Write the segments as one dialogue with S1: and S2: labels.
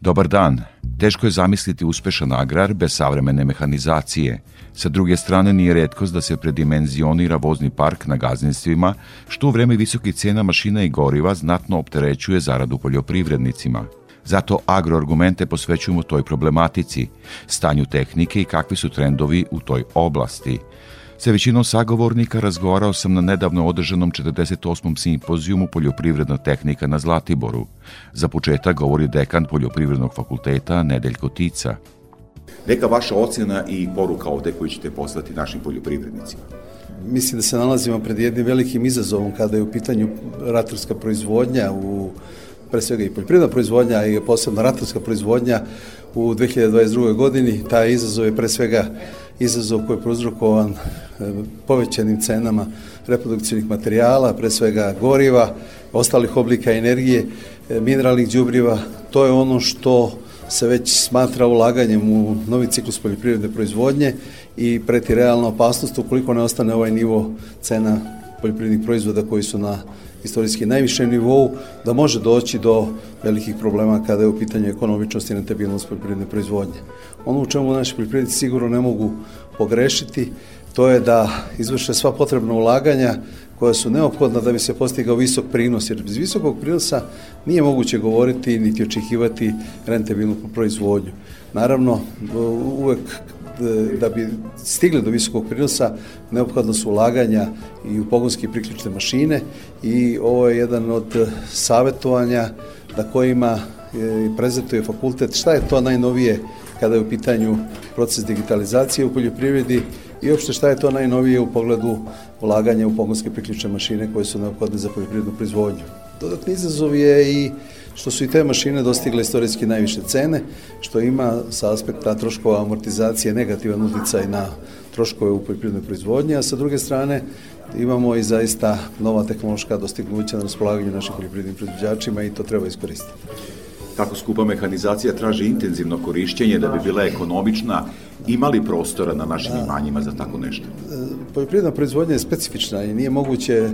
S1: Dobar dan. Teško je zamisliti uspešan agrar bez savremene mehanizacije. Sa druge strane nije redkost da se predimenzionira vozni park na gazdinstvima, što u vreme visokih cena mašina i goriva znatno opterećuje zaradu poljoprivrednicima. Zato agroargumente posvećujemo toj problematici, stanju tehnike i kakvi su trendovi u toj oblasti – Sa većinom sagovornika razgovarao sam na nedavno održanom 48. simpozijumu Poljoprivredna tehnika na Zlatiboru. Za početak govori dekan Poljoprivrednog fakulteta Nedeljko Tica.
S2: Neka vaša ocjena i poruka ovde koju ćete poslati našim poljoprivrednicima?
S3: Mislim da se nalazimo pred jednim velikim izazovom kada je u pitanju ratarska proizvodnja u pre svega i poljoprivredna proizvodnja i posebno ratarska proizvodnja u 2022. godini. Taj izazov je pre svega izazov koji je prouzrokovan e, povećanim cenama reprodukcijnih materijala, pre svega goriva, ostalih oblika energije, e, mineralnih đubriva. To je ono što se već smatra ulaganjem u novi ciklus poljoprivredne proizvodnje i preti realna opasnost ukoliko ne ostane ovaj nivo cena poljoprivrednih proizvoda koji su na istorijski najvišem nivou, da može doći do velikih problema kada je u pitanju ekonomičnosti i rentabilnost poljoprivredne proizvodnje. Ono u čemu naši poljoprivrednici sigurno ne mogu pogrešiti, to je da izvrše sva potrebna ulaganja koja su neophodna da bi se postigao visok prinos, jer bez visokog prinosa nije moguće govoriti niti očekivati rentabilnu proizvodnju. Naravno, uvek da bi stigli do visokog prinosa neophodno su ulaganja i u pogonske priključne mašine i ovo je jedan od savetovanja na kojima prezentuje fakultet šta je to najnovije kada je u pitanju proces digitalizacije u poljoprivredi i uopšte šta je to najnovije u pogledu ulaganja u pogonske priključne mašine koje su neophodne za poljoprivrednu proizvodnju. Dodatni izazov je i što su i te mašine dostigle istorijski najviše cene, što ima sa aspekta troškova amortizacije negativan uticaj na troškove u poljoprivrednoj proizvodnji, a sa druge strane imamo i zaista nova tehnološka dostignuća na raspolaganju našim poljoprivrednim proizvođačima i to treba iskoristiti.
S2: Tako skupa mehanizacija traži intenzivno korišćenje da bi bila ekonomična imali prostora na našim da. imanjima za tako nešto?
S3: Poljoprivredna proizvodnja je specifična i nije moguće,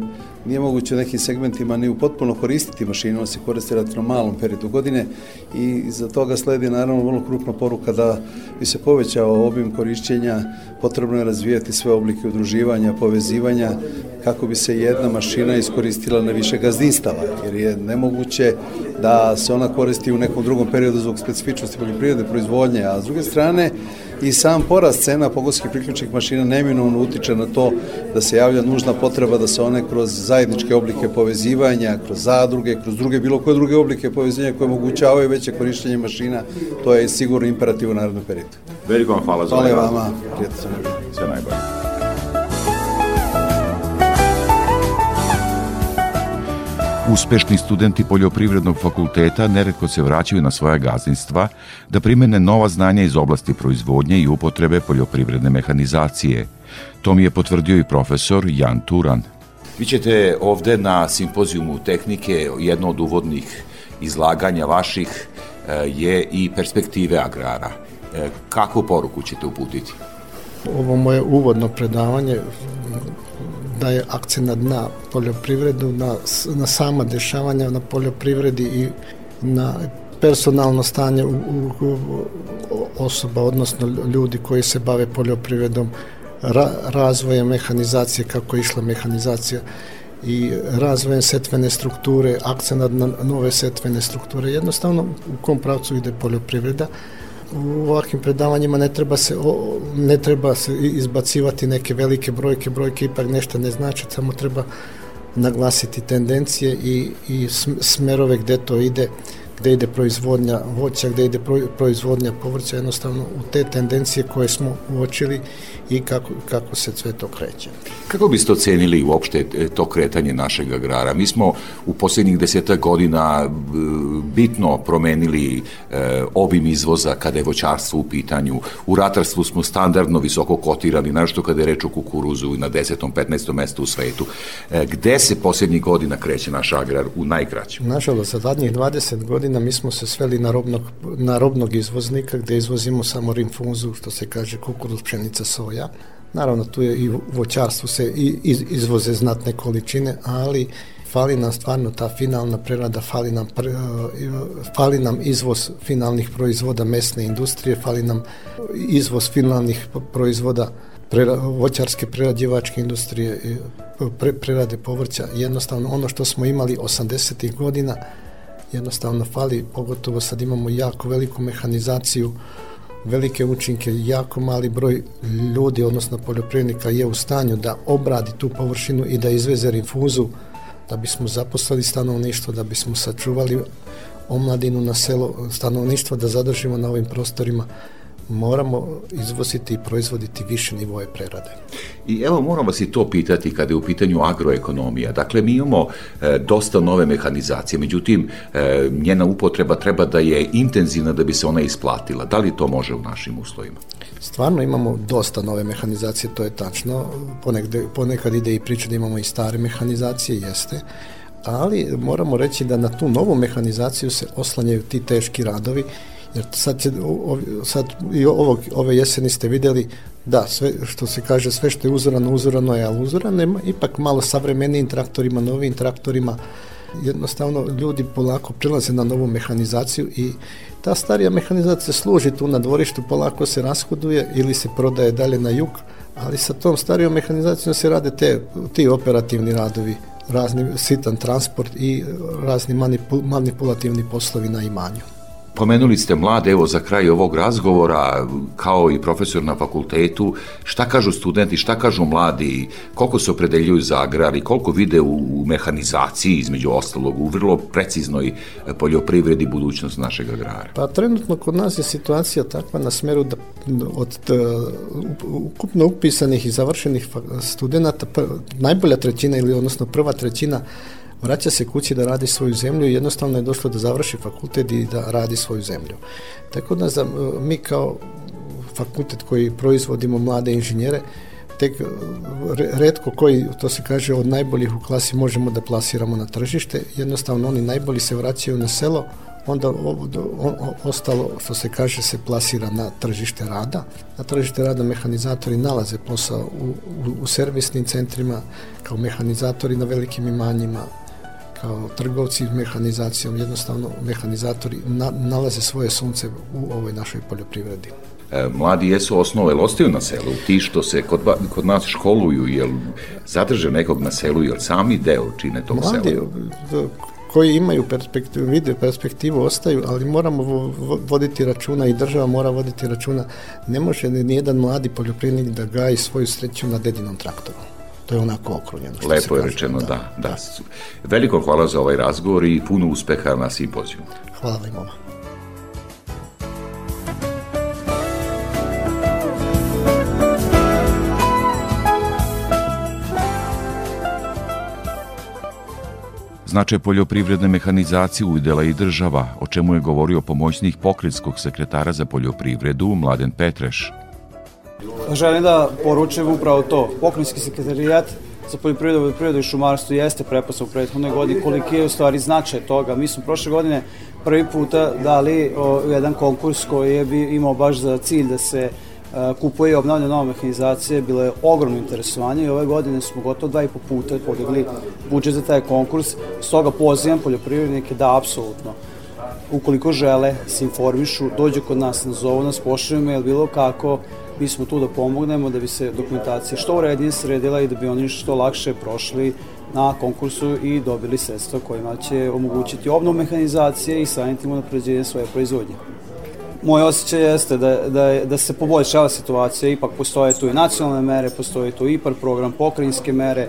S3: nije moguće u nekim segmentima ni u potpuno koristiti mašinu, on se koristi relativno malom periodu godine i za toga sledi naravno vrlo krupna poruka da bi se povećao obim korišćenja, potrebno je razvijati sve oblike udruživanja, povezivanja, kako bi se jedna mašina iskoristila na više gazdinstava, jer je nemoguće da se ona koristi u nekom drugom periodu zbog specifičnosti poljoprivredne proizvodnje, a s druge strane i sam porast cena pogonskih priključnih mašina neminovno utiče na to da se javlja nužna potreba da se one kroz zajedničke oblike povezivanja, kroz zadruge, kroz druge bilo koje druge oblike povezivanja koje omogućavaju veće korišćenje mašina, to je sigurno imperativ u narodnom periodu.
S2: Veliko vam hvala za
S3: Hvala vama, prijatno.
S2: Sve najbolje.
S1: Uspešni studenti poljoprivrednog fakulteta neretko se vraćaju na svoja gazdinstva da primene nova znanja iz oblasti proizvodnje i upotrebe poljoprivredne mehanizacije. To mi je potvrdio i profesor Jan Turan.
S4: Vi ćete ovde na simpozijumu tehnike, jedno od uvodnih izlaganja vaših e, je i perspektive agrara. E, kakvu poruku ćete uputiti?
S5: Ovo moje uvodno predavanje daje akcent na poljoprivredu, na, na sama dešavanja na poljoprivredi i na personalno stanje u, u, u osoba, odnosno ljudi koji se bave poljoprivredom, ra, razvojem mehanizacije, kako je išla mehanizacija i razvojem setvene strukture, akcent na nove setvene strukture. Jednostavno, u kom pravcu ide poljoprivreda, u ovakvim predavanjima ne treba se o, ne treba se izbacivati neke velike brojke, brojke ipak nešto ne znači, samo treba naglasiti tendencije i, i smerove gde to ide, gde ide proizvodnja voća, gde ide proizvodnja povrća, jednostavno u te tendencije koje smo uočili i kako, kako se sve to kreće.
S1: Kako biste ocenili uopšte e, to kretanje našeg agrara? Mi smo u posljednjih deseta godina bitno promenili e, obim izvoza kada je voćarstvo u pitanju. U ratarstvu smo standardno visoko kotirani, našto kada je reč o kukuruzu na 10. 15. mestu u svetu. E, gde se posljednjih godina kreće naš agrar u najkraćem?
S5: Nažalost, za zadnjih 20 godina mi smo se sveli na robnog, na robnog izvoznika gde izvozimo samo rinfuzu, što se kaže kukuruz, pšenica, soja. Naravno, tu je i voćarstvo se iz, izvoze znatne količine, ali fali nam stvarno ta finalna prerada, fali nam, pre, fali nam izvoz finalnih proizvoda mesne industrije, fali nam izvoz finalnih proizvoda prera, voćarske prerađivačke industrije, pre, prerade povrća. Jednostavno ono što smo imali 80. godina jednostavno fali, pogotovo sad imamo jako veliku mehanizaciju, velike učinke, jako mali broj ljudi, odnosno poljoprivrednika je u stanju da obradi tu površinu i da izveze rinfuzu da bismo zaposlali stanovništvo, da bismo sačuvali omladinu na selo, stanovništvo da zadržimo na ovim prostorima moramo izvoziti i proizvoditi više nivoje prerade.
S1: I evo moram vas i to pitati kada je u pitanju agroekonomija. Dakle, mi imamo e, dosta nove mehanizacije, međutim, e, njena upotreba treba da je intenzivna da bi se ona isplatila. Da li to može u našim uslovima?
S5: Stvarno imamo dosta nove mehanizacije, to je tačno. Ponekad, ponekad ide i priča da imamo i stare mehanizacije, jeste ali moramo reći da na tu novu mehanizaciju se oslanjaju ti teški radovi Jer sad, će, sad i ovog, ove jeseni ste videli da, sve što se kaže, sve što je uzorano, uzorano je, ali uzorano je ipak malo savremenijim traktorima, novim traktorima, jednostavno ljudi polako prilaze na novu mehanizaciju i ta starija mehanizacija služi tu na dvorištu, polako se rashoduje ili se prodaje dalje na jug, ali sa tom starijom mehanizacijom se rade te, ti operativni radovi, razni sitan transport i razni manipulativni poslovi na imanju.
S1: Pomenuli ste mlade, evo za kraj ovog razgovora, kao i profesor na fakultetu, šta kažu studenti, šta kažu mladi, koliko se opredeljuju za agrar i koliko vide u mehanizaciji, između ostalog, u vrlo preciznoj poljoprivredi budućnost našeg agrara?
S5: Pa trenutno kod nas je situacija takva na smeru da od ukupno upisanih i završenih studenta, najbolja trećina ili odnosno prva trećina vraća se kući da radi svoju zemlju i jednostavno je došlo da završi fakultet i da radi svoju zemlju. Tako da za, mi kao fakultet koji proizvodimo mlade inženjere, tek redko koji, to se kaže, od najboljih u klasi možemo da plasiramo na tržište, jednostavno oni najbolji se vraćaju na selo, onda o, o, ostalo, što se kaže, se plasira na tržište rada. Na tržište rada mehanizatori nalaze posao u, u, u servisnim centrima, kao mehanizatori na velikim imanjima, kao trgovci mehanizacijom, jednostavno mehanizatori na, nalaze svoje sunce u ovoj našoj poljoprivredi.
S1: E, mladi jesu osnove, ostaju na selu, ti što se kod, kod nas školuju, jel zadrže nekog na selu, jel sami deo čine tog
S5: mladi,
S1: sela?
S5: koji imaju perspektivu, vide perspektivu, ostaju, ali moramo voditi računa i država mora voditi računa. Ne može nijedan mladi poljoprivrednik da gaji svoju sreću na dedinom traktoru to je onako okrunjeno.
S1: Lepo je rečeno, da, da, da. Veliko hvala za ovaj razgovor i puno uspeha na simpoziju.
S5: Hvala im vama.
S6: Značaj poljoprivredne mehanizacije uvidela i država, o čemu je govorio pomoćnik pokretskog sekretara za poljoprivredu Mladen Petreš
S7: želim da poručim upravo to. Pokrinjski sekretarijat za poljoprivredu, poljoprivredu i šumarstvo jeste preposao u prethodnoj godini koliki je u stvari značaj toga. Mi smo prošle godine prvi puta dali o, jedan konkurs koji je bi imao baš za cilj da se a, kupuje i obnavlja nova mehanizacija, bilo je ogromno interesovanje i ove godine smo gotovo dva i po puta podigli budžet za taj konkurs, stoga pozivam poljoprivrednike da apsolutno ukoliko žele se informišu, dođu kod nas, nazovu nas, pošalju mail, bilo kako, mi smo tu da pomognemo da bi se dokumentacija što urednije sredila i da bi oni što lakše prošli na konkursu i dobili sredstva kojima će omogućiti obnovu mehanizacije i samim tim unapređenje svoje proizvodnje. Moj osjećaj jeste da, da, da se poboljšava situacija, ipak postoje tu i nacionalne mere, postoje tu IPAR program, pokrajinske mere,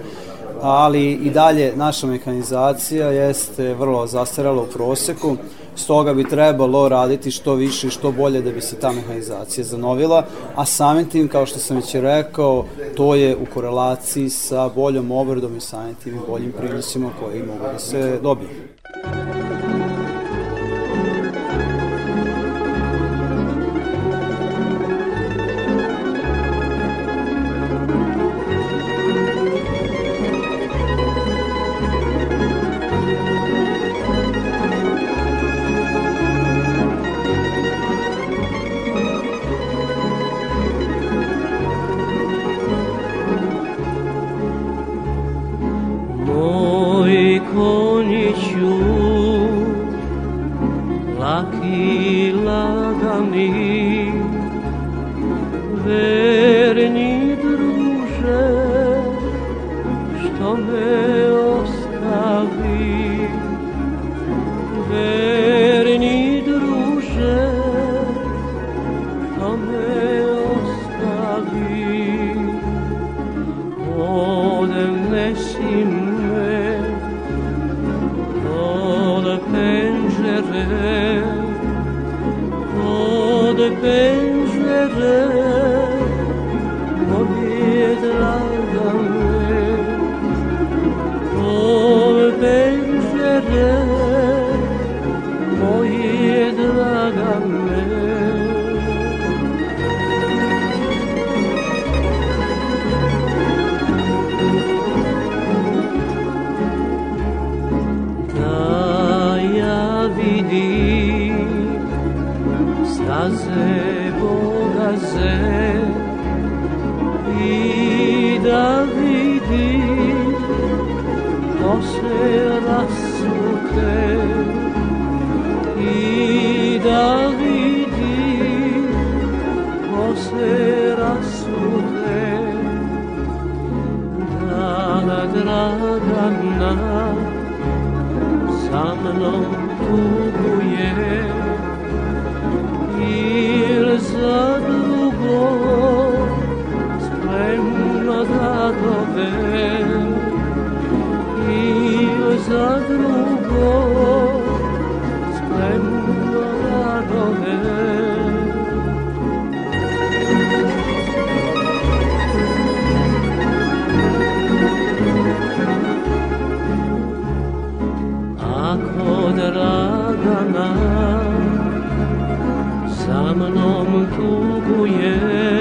S8: ali i dalje naša mehanizacija jeste vrlo zastarala u proseku, stoga bi trebalo raditi što više i što bolje da bi se ta mehanizacija zanovila, a samim tim, kao što sam već rekao, to je u korelaciji sa boljom obradom i samim tim boljim prinosima koji mogu da se dobiju. stragana sa mnom tuguje il za drugo spremno da dovem il za drugo 남아넘은 교구에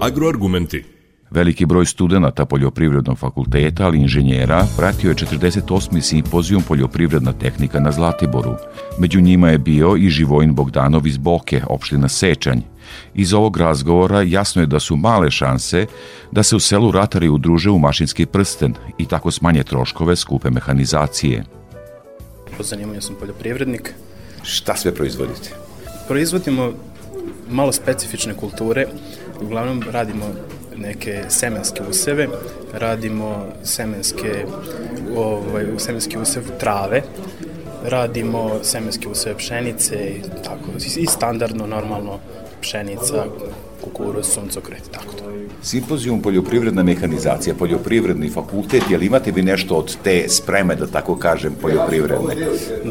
S9: Agroargumenti
S1: Veliki broj studenta Poljoprivrednog fakulteta, ali inženjera, pratio je 48. simpozijum Poljoprivredna tehnika na Zlatiboru. Među njima je bio i Živojin Bogdanov iz Boke, opština Sečanj. Iz ovog razgovora jasno je da su male šanse da se u selu ratari udruže u mašinski prsten i tako smanje troškove skupe mehanizacije.
S10: Po zanimanju sam poljoprivrednik.
S2: Šta sve proizvodite?
S10: Proizvodimo malo specifične kulture. Uglavnom radimo neke semenske useve, radimo semenske, ovaj, semenski usev trave, radimo semenske useve pšenice i tako, i standardno, normalno pšenica, kukuruz, suncokret, tako to.
S2: Simpozijum poljoprivredna mehanizacija, poljoprivredni fakultet, jel imate vi nešto od te spreme, da tako kažem, poljoprivredne?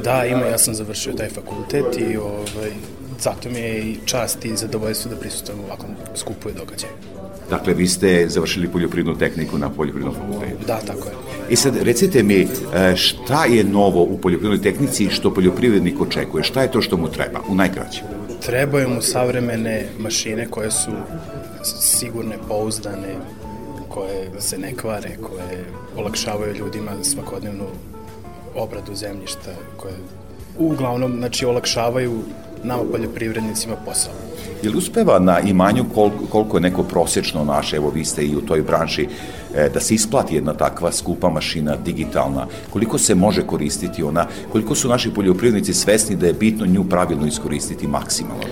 S10: Da, ima, ja sam završio taj fakultet i ovaj, zato mi je i čast i zadovoljstvo da prisutujem u ovakvom skupu i događaju.
S2: Dakle, vi ste završili poljoprivrednu tehniku na poljoprivrednom fakultetu.
S10: Da, tako je.
S2: I sad, recite mi, e, šta je novo u poljoprivrednoj tehnici i što poljoprivrednik očekuje? Šta je to što mu treba, u najkraćem?
S10: Trebaju mu savremene mašine koje su sigurne, pouzdane, koje se ne kvare, koje olakšavaju ljudima svakodnevnu obradu zemljišta, koje uglavnom znači, olakšavaju nama poljoprivrednicima posao.
S11: Je li uspeva na imanju kol, koliko je neko prosječno naše, evo vi ste i u toj branši, e, da se isplati jedna takva skupa mašina digitalna, koliko se može koristiti ona, koliko su naši poljoprivrednici svesni da je bitno nju pravilno iskoristiti maksimalno?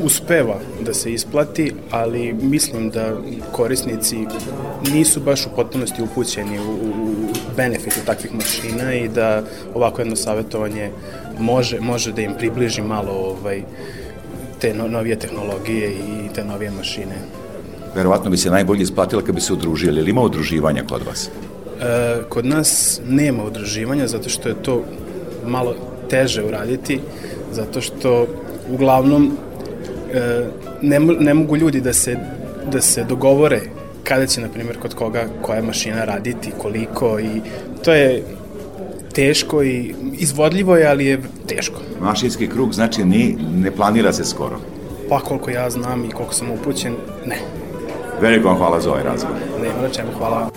S10: Uspeva da se isplati, ali mislim da korisnici nisu baš u potpunosti upućeni u, u benefite takvih mašina i da ovako jedno savjetovanje može, može da im približi malo ovaj, te no, novije tehnologije i te novije mašine.
S11: Verovatno bi se najbolje isplatilo kad bi se udružili. Ili ima udruživanja kod vas?
S10: E, kod nas nema udruživanja zato što je to malo teže uraditi, zato što uglavnom e, ne, ne mogu ljudi da se, da se dogovore kada će, na primjer, kod koga koja mašina raditi, koliko i to je teško i izvodljivo je, ali je teško.
S11: Mašinski krug znači ni, ne planira se skoro?
S10: Pa koliko ja znam i koliko sam upućen, ne.
S11: Veliko vam hvala za ovaj razgovor.
S10: Nema na čemu, hvala.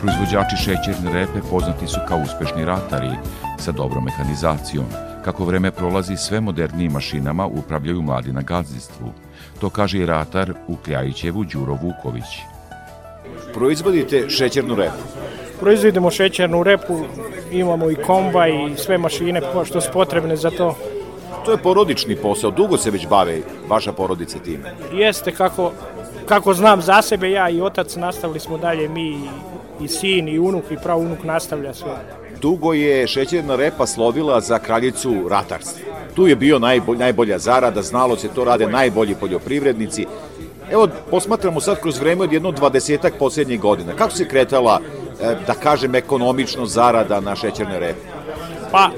S12: Proizvođači šećerne repe poznati su kao uspešni ratari sa dobrom mehanizacijom. Kako vreme prolazi, sve modernijim mašinama upravljaju mladi na gazdinstvu. To kaže i ratar u Kljajićevu Đuro Vuković.
S1: Proizvodite šećernu repu?
S13: Proizvodimo šećernu repu, imamo i komba i sve mašine što su potrebne za to.
S1: To je porodični posao, dugo se već bave vaša porodica time.
S13: Jeste kako, kako znam za sebe, ja i otac nastavili smo dalje, mi i sin i unuk i prav unuk nastavlja sve.
S1: Dugo je šećerna repa slovila za kraljicu ratarstva. Tu je bio najbolj, najbolja zarada, znalo se to rade najbolji poljoprivrednici. Evo, posmatramo sad kroz vreme od jedno dvadesetak posljednjih godina. Kako se kretala, e, da kažem, ekonomično zarada na šećernoj repi?
S13: Pa,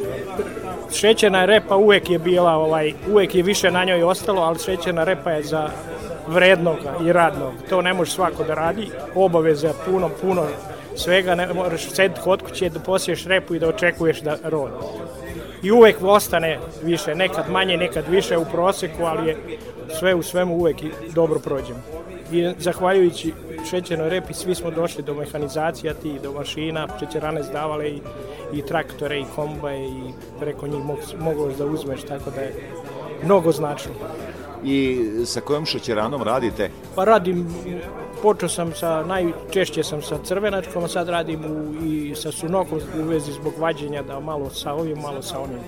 S13: šećerna repa uvek je bila, ovaj, uvek je više na njoj ostalo, ali šećerna repa je za vrednog i radnog. To ne može svako da radi. Obaveza puno, puno svega, ne moraš sediti kod kuće da posiješ repu i da očekuješ da rodi. I uvek ostane više, nekad manje, nekad više u proseku, ali je sve u svemu uvek i dobro prođemo. I zahvaljujući šećernoj repi svi smo došli do mehanizacija ti, do mašina, šećerane zdavale i, i traktore i kombaje i preko njih moglo da uzmeš, tako da je mnogo značno.
S1: I sa kojom šećeranom radite?
S13: Pa radim počeo sam sa, najčešće sam sa crvenačkom, a sad radim u, i sa sunokom u vezi zbog vađenja, da malo sa ovim, malo sa onim.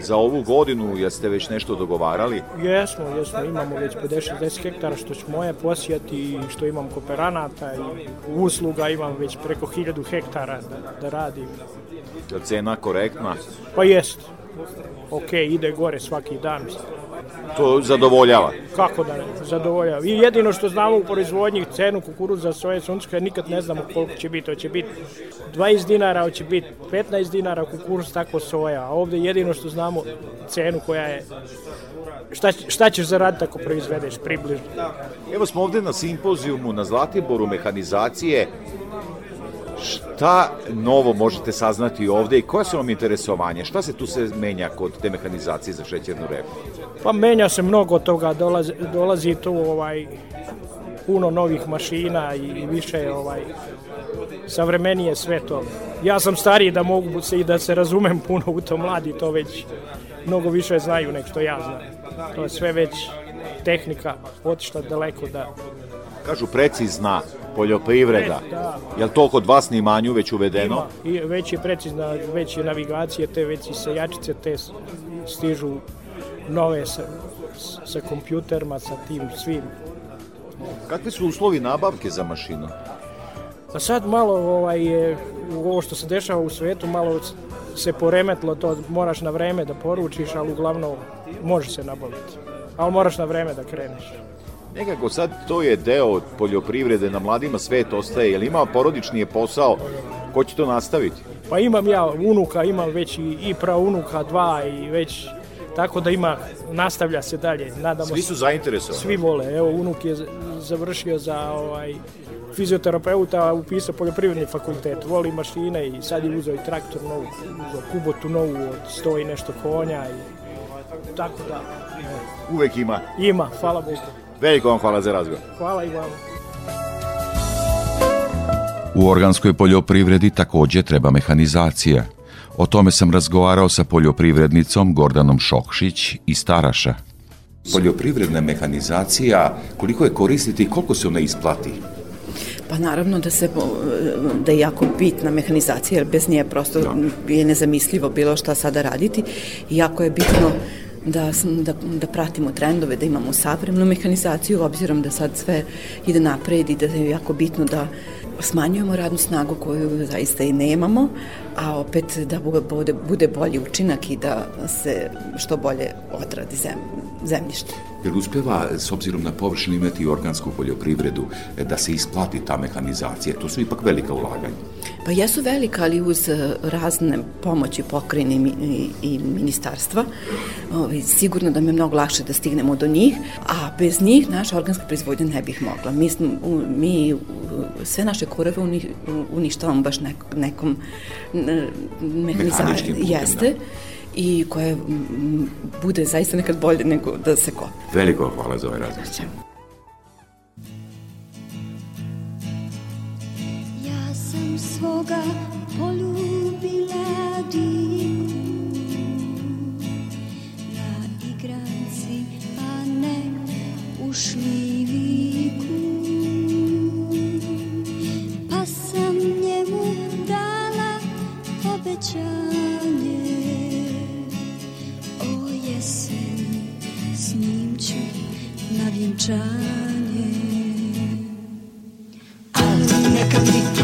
S1: Za ovu godinu jeste već nešto dogovarali?
S13: Jesmo, jesmo, imamo već 50-60 hektara što ću moje posijati i što imam kooperanata i usluga imam već preko 1000 hektara da, da radim.
S1: Je cena korektna?
S13: Pa jest. Ok, ide gore svaki dan
S1: to zadovoljava.
S13: Kako da ne, zadovoljava. I jedino što znamo u proizvodnji cenu kukuruza, soje, sunčka, nikad ne znamo koliko će biti. Hoće biti 20 dinara, hoće biti 15 dinara kukuruz, tako soja. A ovde jedino što znamo cenu koja je šta, šta ćeš zaraditi ako proizvedeš približno.
S1: Evo smo ovde na simpozijumu na Zlatiboru mehanizacije Šta novo možete saznati ovde i koje su vam interesovanje? Šta se tu se menja kod te mehanizacije za šećernu repu?
S13: Pa menja se mnogo toga, dolazi, dolazi tu ovaj, puno novih mašina i više ovaj, savremenije sve to. Ja sam stariji da mogu se i da se razumem puno u to, mladi to već mnogo više znaju nek što ja znam. To je sve već tehnika otišla daleko da...
S1: Kažu precizna poljoprivreda. Da. Je li to kod vas na imanju već uvedeno?
S13: Ima. I već je precizna, već je navigacije, te već i sejačice, te stižu nove sa, sa kompjuterima, sa tim svim.
S1: Kakvi su uslovi nabavke za mašinu?
S13: Pa sad malo ovaj, je, ovo što se dešava u svetu, malo se poremetlo to, moraš na vreme da poručiš, ali uglavnom može se nabaviti. Ali moraš na vreme da kreneš.
S1: Nekako sad to je deo poljoprivrede, na mladima svet ostaje, jel ima porodični je posao, ko će to nastaviti?
S13: Pa imam ja unuka, imam već i, i praunuka dva i već Tako da ima, nastavlja se dalje. Nadamo
S2: Svi su zainteresovani.
S13: Svi vole. Evo, unuk je završio za ovaj, fizioterapeuta, upisao poljoprivredni fakultet. Voli mašine i sad je uzeo i traktor novu, uzeo kubotu novu od sto i nešto konja. I, tako da...
S2: Uvek ima.
S13: Ima, hvala Bogu.
S2: Veliko vam hvala za razgovor.
S13: Hvala i vama.
S1: U organskoj poljoprivredi takođe treba mehanizacija. O tome sam razgovarao sa poljoprivrednicom Gordanom Šokšić iz Taraša.
S4: Poljoprivredna mehanizacija, koliko je koristiti i koliko se ona isplati?
S14: Pa naravno da se da je jako bitna mehanizacija jer bez nje prosto da. je nezamislivo bilo šta sada raditi i jako je bitno da, da, da pratimo trendove, da imamo savremenu mehanizaciju, obzirom da sad sve ide napred i da je jako bitno da smanjujemo radnu snagu koju zaista i nemamo, a opet da bude, bude bolji učinak i da se što bolje odradi zem, zemljište.
S4: Jel uspeva, s obzirom na površinu, imati organsku poljoprivredu, da se isplati ta mehanizacija? To su ipak velika ulaganja.
S14: Pa jesu velika, ali uz e, razne pomoći pokrajine i, i ministarstva, ovaj, sigurno da mi je mnogo lakše da stignemo do njih, a bez njih naša organska proizvodnja ne bih mogla. Mi, smo, mi sve naše korove uništavamo baš nekom, nekom mehanizacijom. Jeste. Da i koje bude zaista nekad bolje nego da se kopa.
S4: Veliko hvala za ovaj razgovor.
S15: Svoga poljubila diku na igranci, a ne u šljiviku. Pa sam njemu dala obećanje. Na vjenčanje Ali neka mi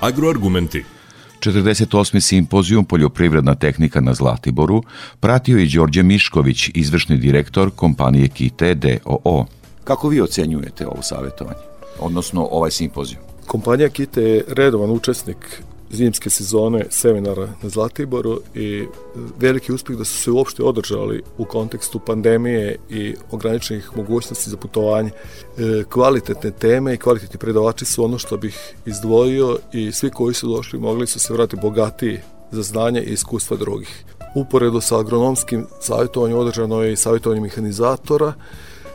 S9: Agroargumenti.
S1: 48. simpozijum Poljoprivredna tehnika na Zlatiboru pratio i Đorđe Mišković, izvršni direktor kompanije Kite DOO.
S4: Kako vi ocenjujete ovo savjetovanje?
S1: odnosno ovaj simpoziju?
S16: Kompanija Kite je redovan učesnik zimske sezone seminara na Zlatiboru i veliki uspeh da su se uopšte održali u kontekstu pandemije i ograničenih mogućnosti za putovanje. E, kvalitetne teme i kvalitetni predavači su ono što bih izdvojio i svi koji su došli mogli su se vratiti bogatiji za znanje i iskustva drugih. Uporedo sa agronomskim savjetovanjem održano je i savjetovanje mehanizatora,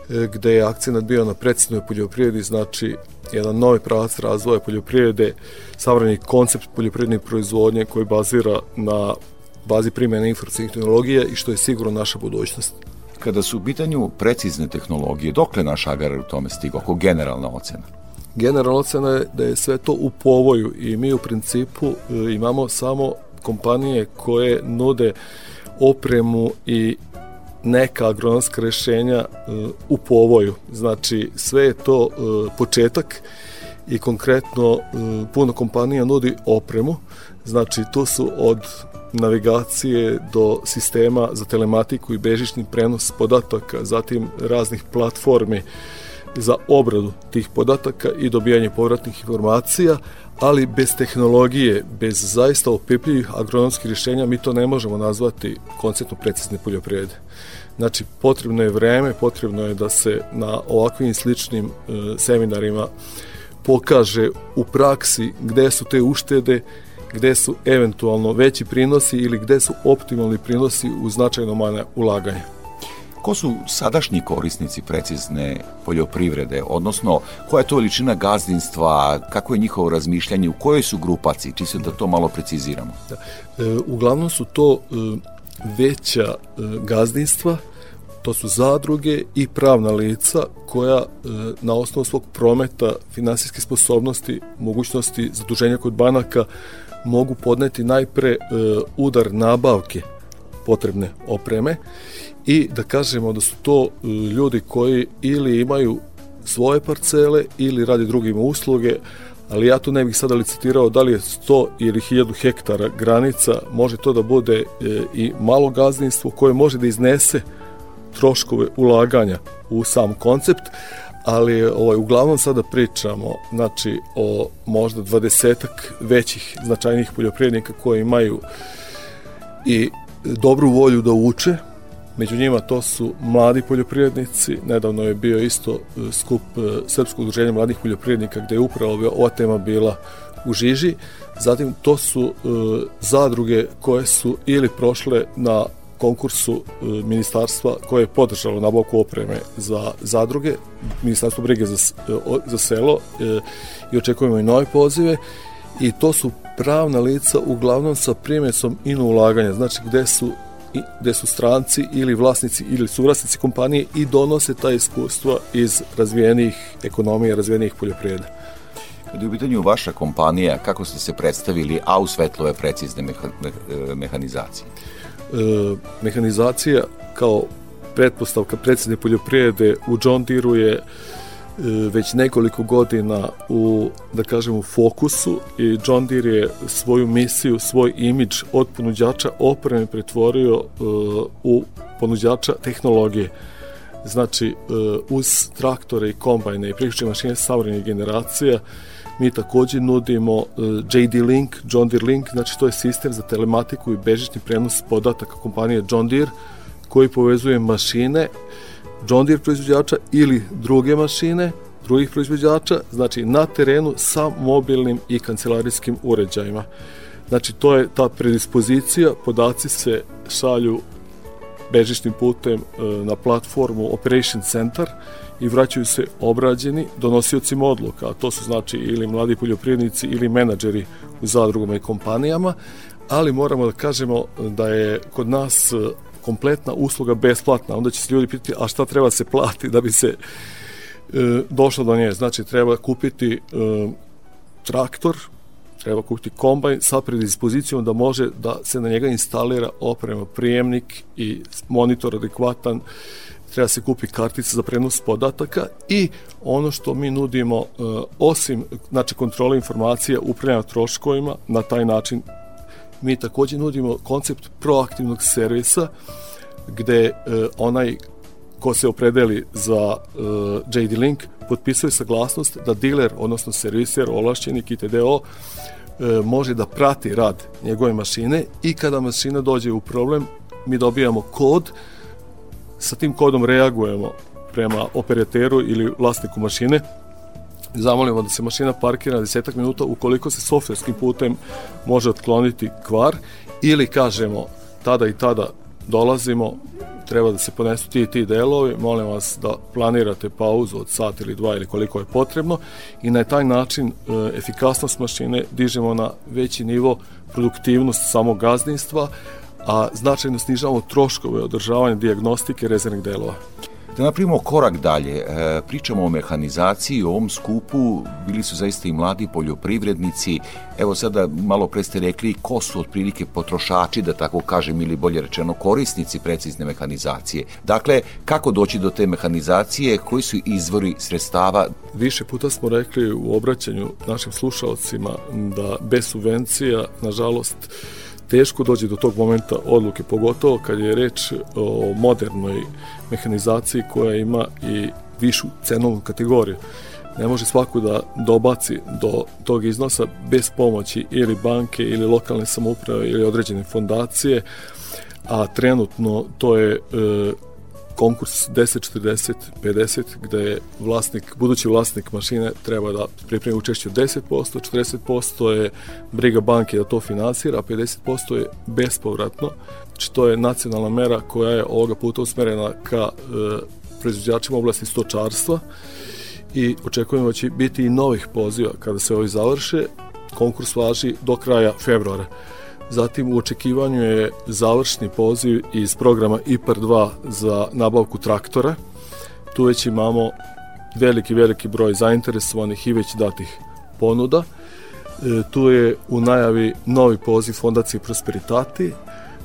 S16: gde je akcenat bio na precisnoj poljoprivredi, znači jedan novi pravac razvoja poljoprivrede, savremeni koncept poljoprivredne proizvodnje koji bazira na bazi primjene informacijnih tehnologija i što je sigurno naša budućnost.
S1: Kada su u pitanju precizne tehnologije, dokle naš agrar u tome stigao, ako generalna ocena?
S16: Generalna ocena je da je sve to u povoju i mi u principu e, imamo samo kompanije koje nude opremu i neka agronomska rešenja e, u povoju. Znači, sve je to e, početak i konkretno e, puno kompanija nudi opremu. Znači, to su od navigacije do sistema za telematiku i bežični prenos podataka, zatim raznih platformi za obradu tih podataka i dobijanje povratnih informacija, ali bez tehnologije, bez zaista opipljivih agronomskih rješenja mi to ne možemo nazvati konceptno precizne poljoprivrede. Znači, potrebno je vreme, potrebno je da se na ovakvim sličnim e, seminarima pokaže u praksi gde su te uštede, gde su eventualno veći prinosi ili gde su optimalni prinosi u značajno manje ulaganje.
S1: Ko su sadašnji korisnici precizne poljoprivrede, odnosno koja je to veličina gazdinstva, kako je njihovo razmišljanje, u kojoj su grupaciji, čisto da to malo preciziramo?
S16: Da. E, uglavnom su to e, veća e, gazdinstva, to su zadruge i pravna lica koja e, na osnovu svog prometa, finansijske sposobnosti, mogućnosti zaduženja kod banaka mogu podneti najpre e, udar nabavke potrebne opreme i da kažemo da su to e, ljudi koji ili imaju svoje parcele ili radi drugim usluge, ali ja tu ne bih sada licitirao da li je 100 ili 1000 hektara granica, može to da bude e, i malo gazdinstvo koje može da iznese troškove ulaganja u sam koncept, ali ovaj, uglavnom sada pričamo znači, o možda dvadesetak većih značajnih poljoprivrednika koji imaju i dobru volju da uče, Među njima to su mladi poljoprivrednici, nedavno je bio isto e, skup e, Srpskog udruženja mladih poljoprivrednika gde je upravo ova tema bila u žiži. Zatim to su e, zadruge koje su ili prošle na konkursu ministarstva koje je podržalo nabavku opreme za zadruge, ministarstvo brige za, za selo i očekujemo i nove pozive. I to su pravna lica uglavnom sa primjesom ino ulaganja, znači gde su gde su stranci ili vlasnici ili suvlasnici kompanije i donose ta iskustva iz razvijenih ekonomija, razvijenih poljoprivreda.
S1: Kada je u pitanju vaša kompanija, kako ste se predstavili, a u svetlo je precizne meha, e, mehanizacije?
S16: E, mehanizacija kao pretpostavka precizne poljoprivrede u John Deere je već nekoliko godina u, da kažem, u fokusu i John Deere je svoju misiju, svoj imidž od ponuđača opreme pretvorio uh, u ponuđača tehnologije. Znači, uh, uz traktore i kombajne i priključne mašine savremenih generacija, mi takođe nudimo uh, JD Link, John Deere Link, znači to je sistem za telematiku i bežični prenos podataka kompanije John Deere, koji povezuje mašine John Deere proizvođača ili druge mašine drugih proizvođača, znači na terenu sa mobilnim i kancelarijskim uređajima. Znači to je ta predispozicija, podaci se šalju bežičnim putem e, na platformu Operation Center i vraćaju se obrađeni donosiocima odluka, to su znači ili mladi poljoprivrednici ili menadžeri u zadrugama i kompanijama, ali moramo da kažemo da je kod nas kompletna usluga besplatna, onda će se ljudi pitati a šta treba se plati da bi se e, došlo do nje. Znači treba kupiti e, traktor, treba kupiti kombajn sa predispozicijom da može da se na njega instalira oprema, prijemnik i monitor adekvatan, treba se kupi kartica za prenos podataka i ono što mi nudimo e, osim znači kontrole informacija upravljanja troškovima na taj način mi takođe nudimo koncept proaktivnog servisa gde e, onaj ko se opredeli za uh, JD Link potpisuje saglasnost da diler, odnosno serviser, ovlašćeni KTDO, e, može da prati rad njegove mašine i kada mašina dođe u problem, mi dobijamo kod, sa tim kodom reagujemo prema operateru ili vlasniku mašine, zamolimo da se mašina parkira na desetak minuta ukoliko se softverskim putem može otkloniti kvar ili kažemo tada i tada dolazimo, treba da se ponesu ti i ti delovi, molim vas da planirate pauzu od sat ili dva ili koliko je potrebno i na taj način e, efikasnost mašine dižemo na veći nivo produktivnost samog gazdinstva, a značajno snižavamo troškove održavanja diagnostike rezervnih delova.
S4: Da napravimo korak dalje, e, pričamo o mehanizaciji, o ovom skupu, bili su zaista i mladi poljoprivrednici, evo sada malo pre ste rekli ko su otprilike potrošači, da tako kažem, ili bolje rečeno korisnici precizne mehanizacije. Dakle, kako doći do te mehanizacije, koji su izvori sredstava?
S16: Više puta smo rekli u obraćanju našim slušalcima da bez subvencija, nažalost, teško dođe do tog momenta odluke, pogotovo kad je reč o modernoj mehanizaciji koja ima i višu cenovnu kategoriju. Ne može svako da dobaci do tog iznosa bez pomoći ili banke ili lokalne samouprave ili određene fondacije, a trenutno to je e, konkurs 10, 40, 50 gde je vlasnik, budući vlasnik mašine treba da pripremi učešće 10%, 40% je briga banke da to finansira, a 50% je bespovratno. Znači to je nacionalna mera koja je ovoga puta usmerena ka e, proizvođačima oblasti stočarstva i očekujemo da će biti i novih poziva kada se ovi završe. Konkurs važi do kraja februara. Zatim u očekivanju je završni poziv iz programa IPAR 2 za nabavku traktora. Tu već imamo veliki, veliki broj zainteresovanih i već datih ponuda. E, tu je u najavi novi poziv Fondacije Prosperitati.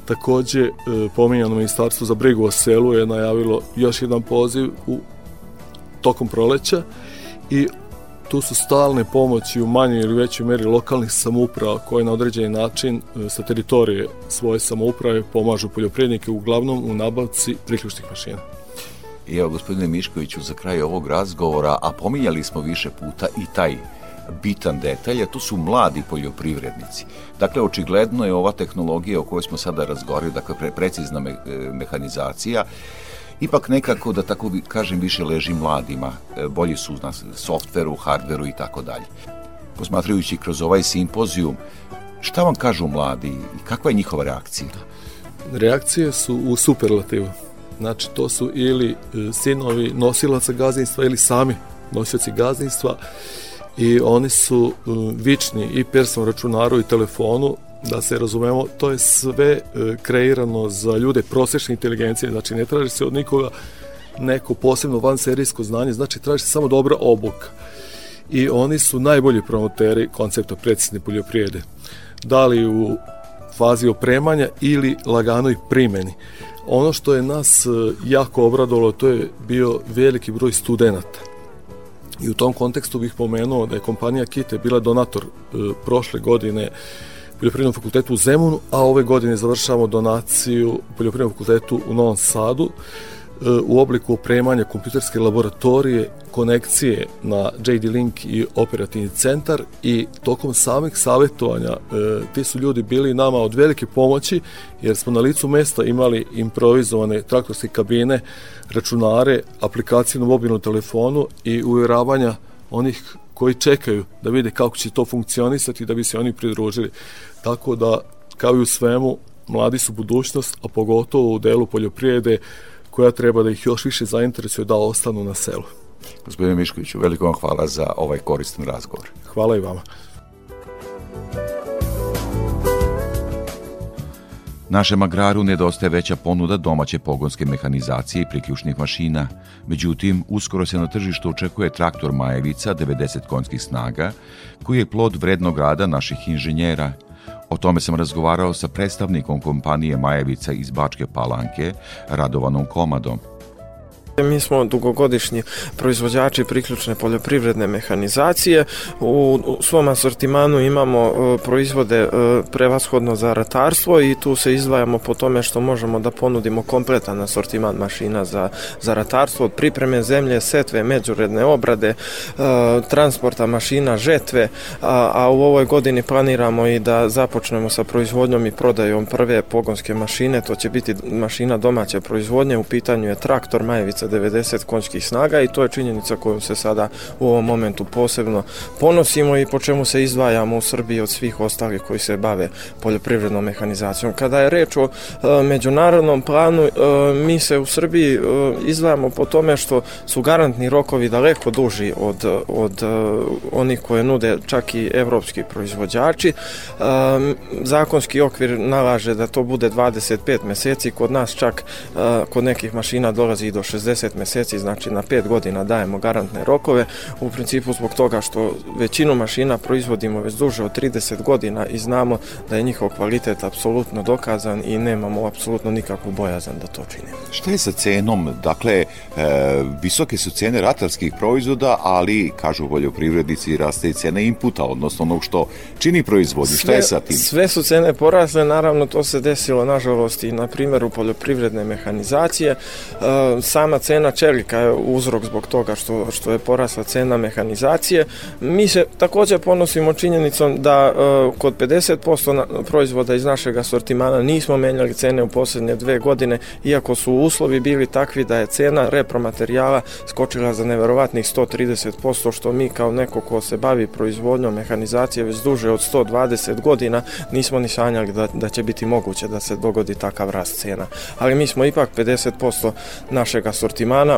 S16: Takođe, e, pominjano Ministarstvo za brigu o selu je najavilo još jedan poziv u tokom proleća i tu su stalne pomoći u manjoj ili većoj meri lokalnih samouprava koje na određeni način e, sa teritorije svoje samouprave pomažu poljoprivrednike uglavnom u nabavci priključnih mašina.
S4: I evo, gospodine Miškoviću, za kraj ovog razgovora, a pominjali smo više puta i taj bitan detalj, a to su mladi poljoprivrednici. Dakle, očigledno je ova tehnologija o kojoj smo sada razgovarali, dakle, pre, precizna me, e, mehanizacija, ipak nekako, da tako kažem, više leži mladima. E, bolji su na softveru, hardveru i tako dalje. Posmatrajući kroz ovaj simpozijum, šta vam kažu mladi i kakva je njihova reakcija?
S16: Reakcije su u superlativu. Znači, to su ili e, sinovi nosilaca gazdinstva ili sami nosioci gazdinstva i oni su e, vični i personom računaru i telefonu da se razumemo, to je sve e, kreirano za ljude prosečne inteligencije, znači ne traži se od nikoga neko posebno vanserijsko znanje, znači traži se samo dobra obuka. I oni su najbolji promoteri koncepta precizne poljoprijede. Da li u fazi opremanja ili laganoj primeni. Ono što je nas e, jako obradovalo, to je bio veliki broj studenta. I u tom kontekstu bih pomenuo da je kompanija Kite bila donator e, prošle godine Poljoprivrednom fakultetu u Zemunu, a ove godine završavamo donaciju Poljoprivrednom fakultetu u Novom Sadu e, u obliku opremanja kompjuterske laboratorije, konekcije na JD Link i operativni centar i tokom samih savjetovanja e, ti su ljudi bili nama od velike pomoći jer smo na licu mesta imali improvizovane traktorske kabine, računare, aplikacije na mobilnom telefonu i uvjeravanja onih koji čekaju da vide kako će to funkcionisati da bi se oni pridružili. Tako da, kao i u svemu, mladi su budućnost, a pogotovo u delu poljoprivrede koja treba da ih još više zainteresuje da ostanu na selu.
S4: Gospodine Miškoviću, veliko vam hvala za ovaj koristan razgovor.
S16: Hvala i vama.
S1: Našem agraru nedostaje veća ponuda domaće pogonske mehanizacije i priključnih mašina. Međutim, uskoro se na tržištu očekuje traktor Majevica 90 konjskih snaga, koji je plod vrednog rada naših inženjera. O tome sam razgovarao sa predstavnikom kompanije Majevica iz Bačke Palanke, Radovanom Komadom.
S17: Mi smo dugogodišnji proizvođači priključne poljoprivredne mehanizacije. U, svom asortimanu imamo e, proizvode e, prevashodno za ratarstvo i tu se izdvajamo po tome što možemo da ponudimo kompletan asortiman mašina za, za ratarstvo od pripreme zemlje, setve, međuredne obrade, e, transporta mašina, žetve, a, a u ovoj godini planiramo i da započnemo sa proizvodnjom i prodajom prve pogonske mašine. To će biti mašina domaće proizvodnje. U pitanju je traktor Majevica 90 konjskih snaga i to je činjenica kojom se sada u ovom momentu posebno ponosimo i po čemu se izdvajamo u Srbiji od svih ostalih koji se bave poljoprivrednom mehanizacijom. Kada je reč o e, međunarodnom planu, e, mi se u Srbiji e, izdvajamo po tome što su garantni rokovi daleko duži od, od onih koje nude čak i evropski proizvođači. Zakonski okvir nalaže da to bude 25 meseci, kod nas čak kod nekih mašina dolazi i do 60 meseci, znači na 5 godina dajemo garantne rokove, u principu zbog toga što većinu mašina proizvodimo već duže od 30 godina i znamo da je njihov kvalitet apsolutno dokazan i nemamo apsolutno nikakvu bojazan da to činimo.
S2: Šta je sa cenom? Dakle, e, visoke su cene ratarskih proizvoda, ali, kažu poljoprivrednici, raste i cena inputa, odnosno onog što čini proizvodnju. Šta je sa tim?
S17: Sve su cene porasle, naravno to se desilo nažalost i na primjeru poljoprivredne mehanizacije. E, sama cena čelika je uzrok zbog toga što, što je porasla cena mehanizacije. Mi se takođe ponosimo činjenicom da e, kod 50% na, proizvoda iz našeg asortimana nismo menjali cene u poslednje dve godine, iako su uslovi bili takvi da je cena repromaterijala skočila za neverovatnih 130%, što mi kao neko ko se bavi proizvodnjom mehanizacije već duže od 120 godina nismo ni sanjali da, da će biti moguće da se dogodi takav rast cena. Ali mi smo ipak 50% našeg asortimana,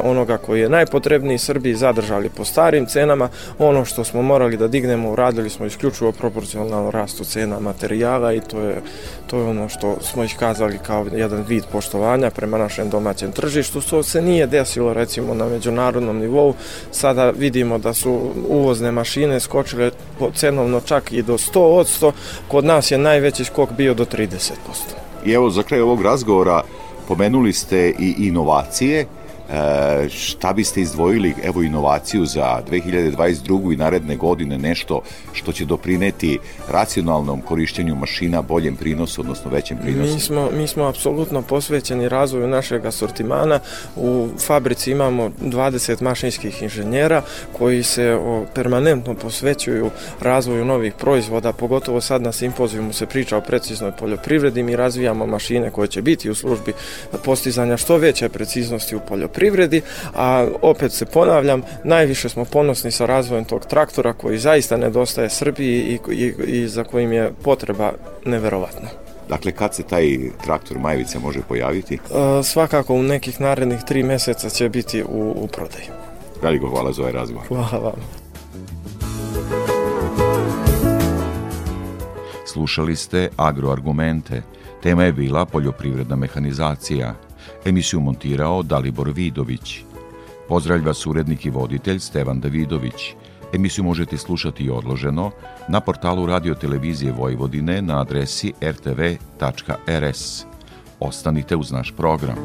S17: onoga koji je najpotrebniji Srbiji, zadržali po starim cenama. Ono što smo morali da dignemo, uradili smo isključivo proporcionalno rastu cena materijala i to je, to je ono što smo iskazali kao jedan vid poštovanja prema našem domaćem tržištu. To se nije desilo recimo na međunarodnom nivou. Sada vidimo da su uvozne mašine skočile po cenovno čak i do 100%. Kod nas je najveći skok bio do 30%.
S2: I evo, za kraj ovog razgovora pomenuli ste i inovacije. Šta biste izdvojili, evo, inovaciju za 2022. i naredne godine, nešto što će doprineti racionalnom korišćenju mašina, boljem prinosu, odnosno većem prinosu?
S17: Mi smo, mi smo apsolutno posvećeni razvoju našeg asortimana. U fabrici imamo 20 mašinskih inženjera koji se permanentno posvećuju razvoju novih proizvoda, pogotovo sad na simpozijumu se priča o preciznoj poljoprivredi, mi razvijamo mašine koje će biti u službi postizanja što veće preciznosti u poljoprivredi poljoprivredi, a opet se ponavljam, najviše smo ponosni sa razvojem tog traktora koji zaista nedostaje Srbiji i, i, i za kojim je potreba neverovatna.
S2: Dakle, kad se taj traktor Majevica može pojaviti?
S17: E, svakako u nekih narednih tri meseca će biti u, u prodaji.
S2: Veliko hvala za ovaj razgovor.
S17: Hvala vam.
S1: Slušali ste Agroargumente. Tema je bila poljoprivredna mehanizacija. Emisiju montirao Dalibor Vidović. Pozdravlja vas urednik i voditelj Stevan Davidović. Emisiju možete slušati i odloženo na portalu Radio Televizije Vojvodine na adresi rtv.rs. Ostanite uz naš program.